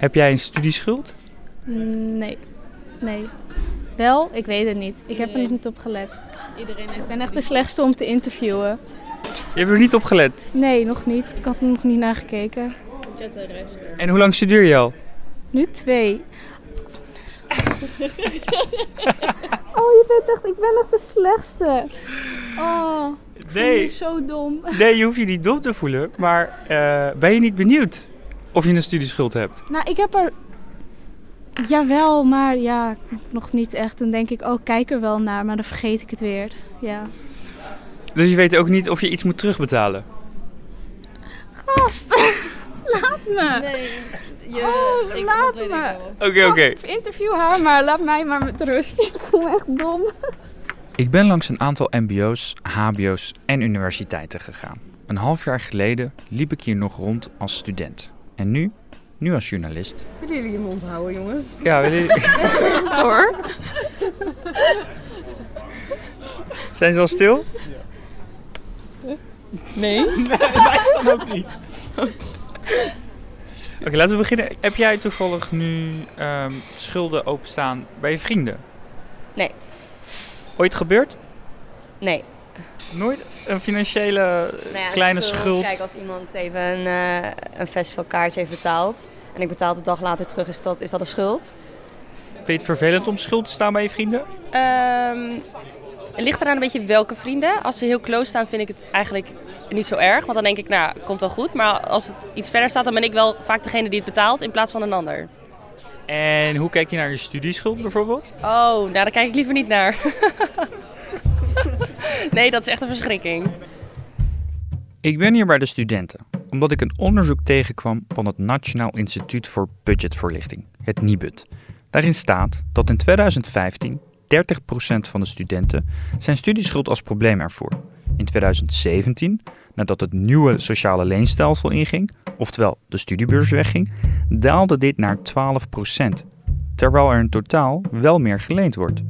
Heb jij een studieschuld? Nee. Nee. Wel, ik weet het niet. Ik heb er nog niet op gelet. Iedereen heeft Ik ben echt de slechtste om te interviewen. Je hebt er niet op gelet. Nee, nog niet. Ik had er nog niet naar gekeken. En hoe lang studeer je al? Nu twee. oh, je bent echt... Ik ben echt de slechtste. Oh, ik voel Nee. me zo dom. Nee, je hoeft je niet dom te voelen. Maar eh, ben je niet benieuwd of je een studieschuld hebt? Nou, ik heb er... Jawel, maar ja, nog niet echt. Dan denk ik, oh, kijk er wel naar, maar dan vergeet ik het weer. Ja. Dus je weet ook niet of je iets moet terugbetalen. Gast, laat me. Nee, je, Oh, ik, laat me. Oké, oké. Oh, interview haar, maar laat mij maar met rust. Ik voel me echt dom. Ik ben langs een aantal MBO's, HBO's en universiteiten gegaan. Een half jaar geleden liep ik hier nog rond als student. En nu? Nu als journalist. Willen jullie je mond houden, jongens? Ja, wil je- Hoor. zijn ze al stil? Nee. Oké, laten we beginnen. Heb jij toevallig nu ehm, schulden openstaan bij je vrienden? Nee. Ooit gebeurd? Nee. Nooit een financiële Nou ja, kleine schuld? Kijk, als iemand even een, eh een festivalkaartje heeft betaald en ik betaal het de dag later terug, is dat, is dat een schuld? Vind je het vervelend om schuld te staan bij je vrienden? Ehm, het ligt eraan een beetje welke vrienden. Als ze heel close staan, vind ik het eigenlijk niet zo erg. Want dan denk ik, nou, komt wel goed. Maar als het iets verder staat, dan ben ik wel vaak degene die het betaalt in plaats van een ander. En hoe kijk je naar je studieschuld bijvoorbeeld? Oh, nou, daar kijk ik liever niet naar. nee, dat is echt een verschrikking. Ik ben hier bij de studenten, omdat ik een onderzoek tegenkwam van het Nationaal Instituut voor Budgetvoorlichting, het NIBUD. Daarin staat dat in 2015 30% van de studenten zijn studieschuld als probleem ervoor. In 2017, nadat het nieuwe sociale leenstelsel inging, oftewel de studiebeurs wegging, daalde dit naar 12%, terwijl er in totaal wel meer geleend wordt.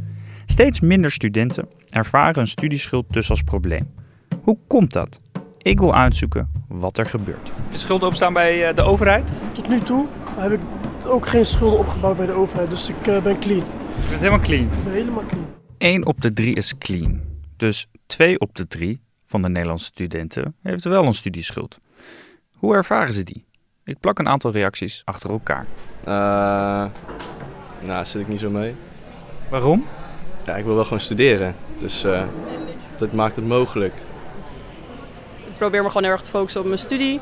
Steeds minder studenten ervaren een studieschuld dus als probleem. Hoe komt dat? Ik wil uitzoeken wat er gebeurt. De schulden opstaan bij eh, de overheid? Tot nu toe heb ik ook geen schulden opgebouwd bij de overheid, dus ik eh, ben clean. Je bent helemaal clean. Ik ben helemaal clean. 1 op de 3 is clean. Dus 2 op de 3 van de Nederlandse studenten heeft wel een studieschuld. Hoe ervaren ze die? Ik plak een aantal reacties achter elkaar. Eh, nou, daar zit ik niet zo mee. Waarom? Ja, ik wil wel gewoon studeren. Dus eh, dat maakt het mogelijk. Ik probeer me gewoon heel erg te focussen op mijn studie.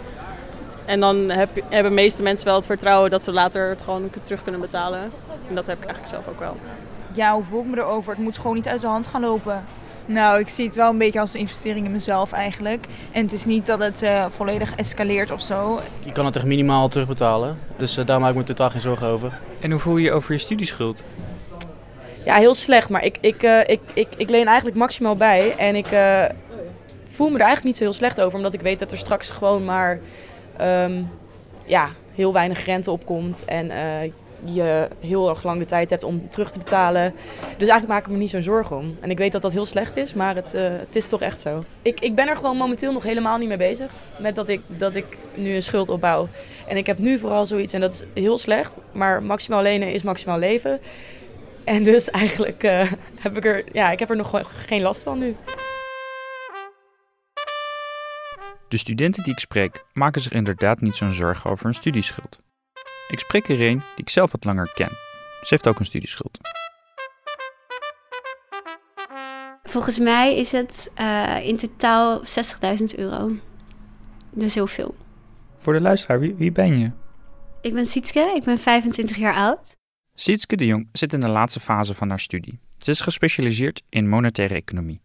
En dan heb, hebben de meeste mensen wel het vertrouwen dat ze later het gewoon terug kunnen betalen. En dat heb ik eigenlijk zelf ook wel. Ja, hoe voel ik me erover? Het moet gewoon niet uit de hand gaan lopen. Nou, ik zie het wel een beetje als een investering in mezelf eigenlijk. En het is niet dat het eh, volledig escaleert of zo. Je kan het echt minimaal terugbetalen. Dus eh, daar maak ik me totaal geen zorgen over. En hoe voel je je over je studieschuld? Ja, heel slecht. Maar ik, ik, eh, ik, ik, ik leen eigenlijk maximaal bij. En ik eh, voel me er eigenlijk niet zo heel slecht over. Omdat ik weet dat er straks gewoon maar ehm, ja, heel weinig rente op komt. En eh, je heel erg lang de tijd hebt om terug te betalen. Dus eigenlijk maak ik me niet zo'n zorgen om. En ik weet dat dat heel slecht is, maar het, het is toch echt zo. Ik, ik ben er gewoon momenteel nog helemaal niet mee bezig. Met dat ik, dat ik nu een schuld opbouw. En ik heb nu vooral zoiets, en dat is heel slecht. Maar maximaal lenen is maximaal leven. En dus eigenlijk eh, heb ik er, ja, ik heb er nog gewoon geen last van nu. De studenten die ik spreek maken zich inderdaad niet zo'n zorgen over een studieschuld. Ik spreek er een die ik zelf wat langer ken. Ze heeft ook een studieschuld. Volgens mij is het eh, in totaal 60.000 euro. Dus heel veel. Voor de luisteraar, wie, wie ben je? Ik ben Sietske, ik ben 25 jaar oud. Sietske de Jong zit in de laatste fase van haar studie. Ze is gespecialiseerd in monetaire economie.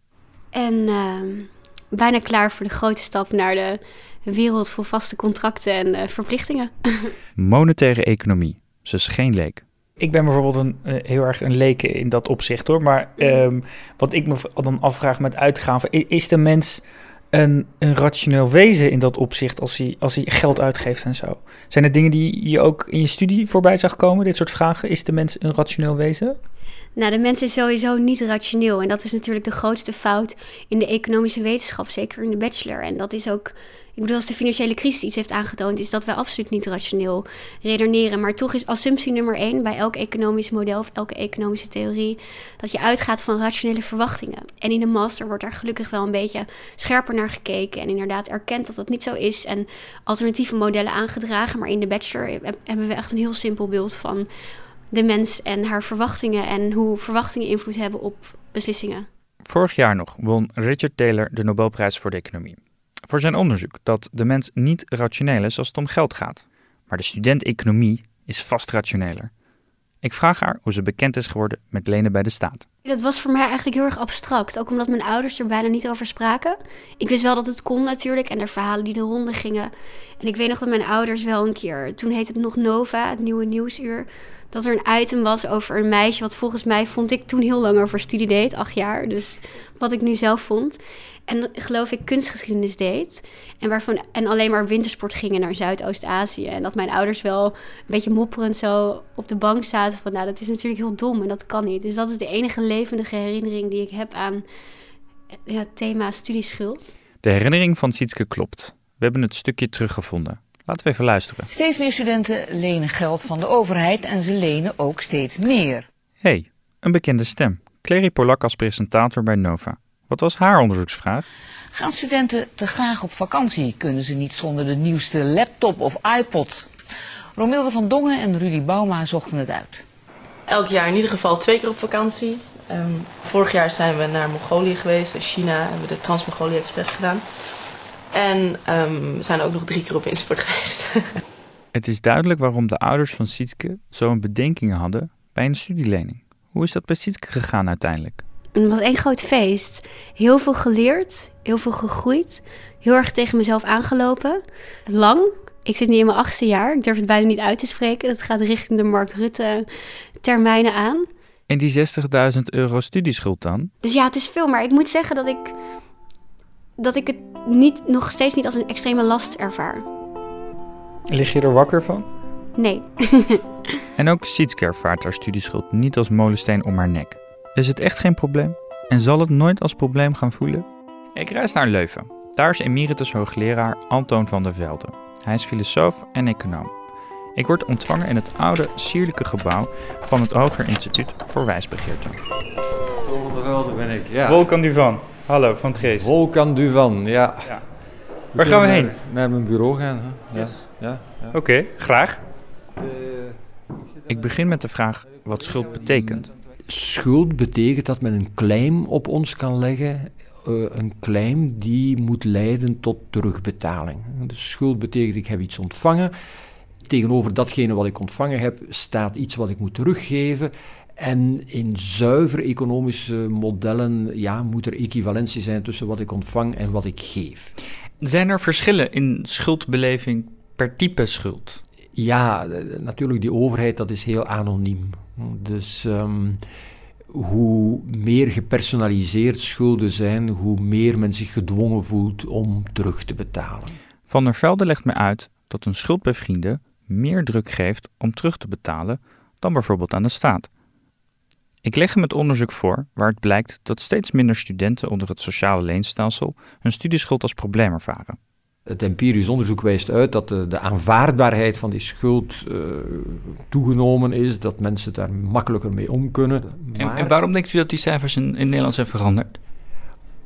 En ehm, bijna klaar voor de grote stap naar de wereld vol vaste contracten en eh, verplichtingen. Monetaire economie. Ze is geen leek. Ik ben bijvoorbeeld een, eh, heel erg een leken in dat opzicht hoor. Maar ehm, wat ik me dan afvraag met uitgaven, is de mens een, een rationeel wezen in dat opzicht als hij, als hij geld uitgeeft en zo? Zijn er dingen die je ook in je studie voorbij zag komen, dit soort vragen? Is de mens een rationeel wezen? Nou, de mens is sowieso niet rationeel. En dat is natuurlijk de grootste fout in de economische wetenschap, zeker in de bachelor. En dat is ook Ik bedoel, als de financiële crisis iets heeft aangetoond, is dat wij absoluut niet rationeel redeneren. Maar toch is assumptie nummer één bij elk economisch model of elke economische theorie dat je uitgaat van rationele verwachtingen. En in de master wordt daar gelukkig wel een beetje scherper naar gekeken en inderdaad erkend dat dat niet zo is en alternatieve modellen aangedragen. Maar in de bachelor hebben we echt een heel simpel beeld van de mens en haar verwachtingen en hoe verwachtingen invloed hebben op beslissingen. Vorig jaar nog won Richard Taylor de Nobelprijs voor de economie. Voor zijn onderzoek dat de mens niet rationeel is als het om geld gaat. Maar de student economie is vast rationeler. Ik vraag haar hoe ze bekend is geworden met lenen bij de staat. Dat was voor mij eigenlijk heel erg abstract. Ook omdat mijn ouders er bijna niet over spraken. Ik wist wel dat het kon natuurlijk en er verhalen die de ronde gingen. En ik weet nog dat mijn ouders wel een keer, toen heette het nog Nova, het nieuwe nieuwsuur dat er een item was over een meisje, wat volgens mij vond ik toen heel lang over studie deed, acht jaar. Dus wat ik nu zelf vond. En geloof ik kunstgeschiedenis deed. En, waarvan, en alleen maar wintersport gingen naar Zuidoost-Azië. En dat mijn ouders wel een beetje mopperend zo op de bank zaten van... nou, dat is natuurlijk heel dom en dat kan niet. Dus dat is de enige levendige herinnering die ik heb aan ja, het thema studieschuld. De herinnering van Sietske klopt. We hebben het stukje teruggevonden. Laten we even luisteren. Steeds meer studenten lenen geld van de overheid en ze lenen ook steeds meer. hey, een bekende stem. Clary Polak als presentator bij Nova. Wat was haar onderzoeksvraag? Gaan studenten te graag op vakantie? Kunnen ze niet zonder de nieuwste laptop of iPod? Romilde van Dongen en Rudy Bauma zochten het uit. Elk jaar in ieder geval twee keer op vakantie. Ehm, vorig jaar zijn we naar Mongolië geweest, China, hebben we de Trans-Mongolië Express gedaan. En um, we zijn ook nog drie keer op Winsport geweest. Het is duidelijk waarom de ouders van Sietke zo'n bedenkingen hadden bij een studielening. Hoe is dat bij Sietke gegaan uiteindelijk? Het was één groot feest. Heel veel geleerd, heel veel gegroeid. Heel erg tegen mezelf aangelopen. Lang. Ik zit nu in mijn achtste jaar. Ik durf het bijna niet uit te spreken. Dat gaat richting de Mark Rutte termijnen aan. En die 60.000 euro studieschuld dan? Dus ja, het is veel. Maar ik moet zeggen dat ik dat ik het niet, nog steeds niet als een extreme last ervaar. Lig je er wakker van? Nee. en ook Sietske ervaart haar studieschuld niet als molensteen om haar nek. Is het echt geen probleem? En zal het nooit als probleem gaan voelen? Ik reis naar Leuven. Daar is emeritus hoogleraar Antoon van der Velde. Hij is filosoof en econoom. Ik word ontvangen in het oude, sierlijke gebouw van het Hoger Instituut voor Wijsbegeerte. Velde ben ik, ja. Volkan Duvan. Hallo, van het Geest. Volkan Duvan, ja. ja. Waar gaan we heen? Naar, mijn bureau gaan. Hè? Ja. ja, ja. Oké, graag. Ik begin met de vraag wat schuld betekent. Schuld betekent dat men een claim op ons kan leggen. Uh, een claim die moet leiden tot terugbetaling. Dus schuld betekent ik heb iets ontvangen. Tegenover datgene wat ik ontvangen heb staat iets wat ik moet teruggeven. En in zuiver economische modellen ja, moet er equivalentie zijn tussen wat ik ontvang en wat ik geef. Zijn er verschillen in schuldbeleving per type schuld? Ja, natuurlijk, die overheid dat is heel anoniem. Dus um, hoe meer gepersonaliseerd schulden zijn, hoe meer men zich gedwongen voelt om terug te betalen. Van der Velde legt mij uit dat een schuld bij vrienden meer druk geeft om terug te betalen dan bijvoorbeeld aan de staat. Ik leg hem het onderzoek voor waaruit blijkt dat steeds minder studenten onder het sociale leenstelsel hun studieschuld als probleem ervaren. Het empirisch onderzoek wijst uit dat de, de aanvaardbaarheid van die schuld uh, toegenomen is, dat mensen daar makkelijker mee om kunnen. Maar... En, waarom denkt u dat die cijfers in, in Nederland zijn veranderd?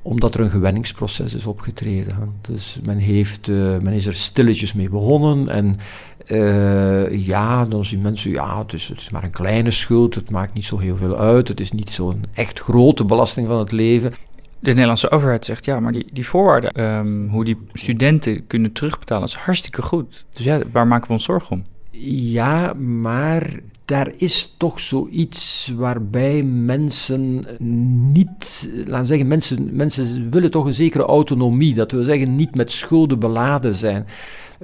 Omdat er een gewenningsproces is opgetreden. Dus men, heeft, uh, men is er stilletjes mee begonnen en uh, ja, dan zien mensen, ja, het is, het is maar een kleine schuld, het maakt niet zo heel veel uit, het is niet zo'n echt grote belasting van het leven. De Nederlandse overheid zegt, ja, maar die, die voorwaarden, um, hoe die studenten kunnen terugbetalen, is hartstikke goed. Dus ja, waar maken we ons zorgen om? Ja, maar daar is toch zoiets waarbij mensen niet, laten we zeggen, mensen, mensen willen toch een zekere autonomie, dat wil zeggen niet met schulden beladen zijn.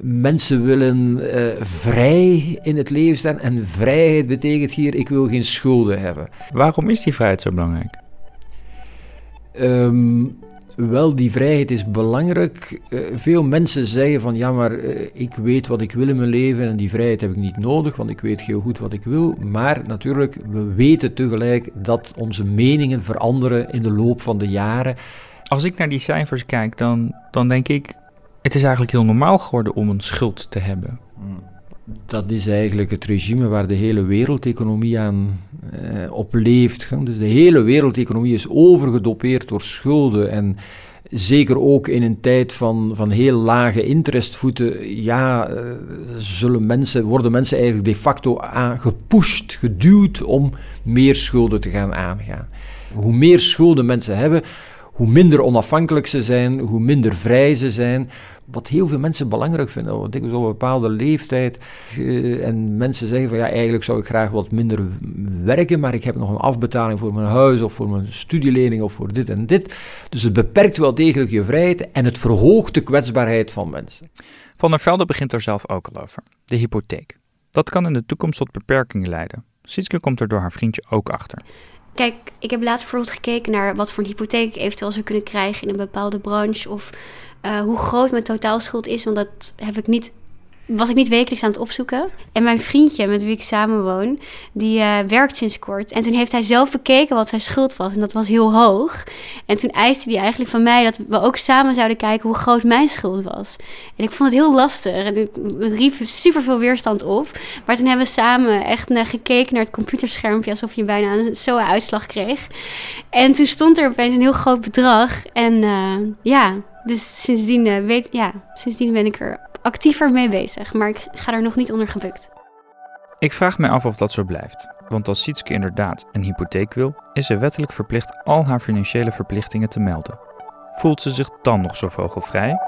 Mensen willen uh, vrij in het leven staan en vrijheid betekent hier, ik wil geen schulden hebben. Waarom is die vrijheid zo belangrijk? Um, wel, die vrijheid is belangrijk. Uh, veel mensen zeggen van ja, maar uh, ik weet wat ik wil in mijn leven en die vrijheid heb ik niet nodig, want ik weet heel goed wat ik wil. Maar natuurlijk, we weten tegelijk dat onze meningen veranderen in de loop van de jaren. Als ik naar die cijfers kijk, dan, dan denk ik, Het is eigenlijk heel normaal geworden om een schuld te hebben. Dat is eigenlijk het regime waar de hele wereldeconomie aan eh, op leeft. Dus de hele wereldeconomie is overgedopeerd door schulden. En zeker ook in een tijd van, van heel lage interestvoeten, ja, eh, zullen mensen, worden mensen eigenlijk de facto gepusht, geduwd om meer schulden te gaan aangaan. Hoe meer schulden mensen hebben, hoe minder onafhankelijk ze zijn, hoe minder vrij ze zijn. Wat heel veel mensen belangrijk vinden, want ik op een bepaalde leeftijd. Uh, en mensen zeggen van ja, eigenlijk zou ik graag wat minder werken, maar ik heb nog een afbetaling voor mijn huis of voor mijn studielening of voor dit en dit. Dus het beperkt wel degelijk je vrijheid en het verhoogt de kwetsbaarheid van mensen. Van der Velde begint er zelf ook al over: de hypotheek. Dat kan in de toekomst tot beperkingen leiden. Sietske komt er door haar vriendje ook achter. Kijk, ik heb laatst bijvoorbeeld gekeken naar wat voor een hypotheek ik eventueel zou kunnen krijgen in een bepaalde branche. Of uh, hoe groot mijn totaalschuld is. Want dat heb ik niet was ik niet wekelijks aan het opzoeken. En mijn vriendje, met wie ik samenwoon, die uh, werkt sinds kort. En toen heeft hij zelf bekeken wat zijn schuld was. En dat was heel hoog. En toen eiste hij eigenlijk van mij dat we ook samen zouden kijken hoe groot mijn schuld was. En ik vond het heel lastig. En het riep super veel weerstand op. Maar toen hebben we samen echt naar gekeken naar het computerschermpje. Alsof je bijna een SOA-uitslag kreeg. En toen stond er opeens een heel groot bedrag. En uh, ja, dus sindsdien, uh, weet, ja, sindsdien ben ik er actiever mee bezig, maar ik ga er nog niet onder gebukt. Ik vraag me af of dat zo blijft. Want als Sietske inderdaad een hypotheek wil, is ze wettelijk verplicht al haar financiële verplichtingen te melden. Voelt ze zich dan nog zo vogelvrij?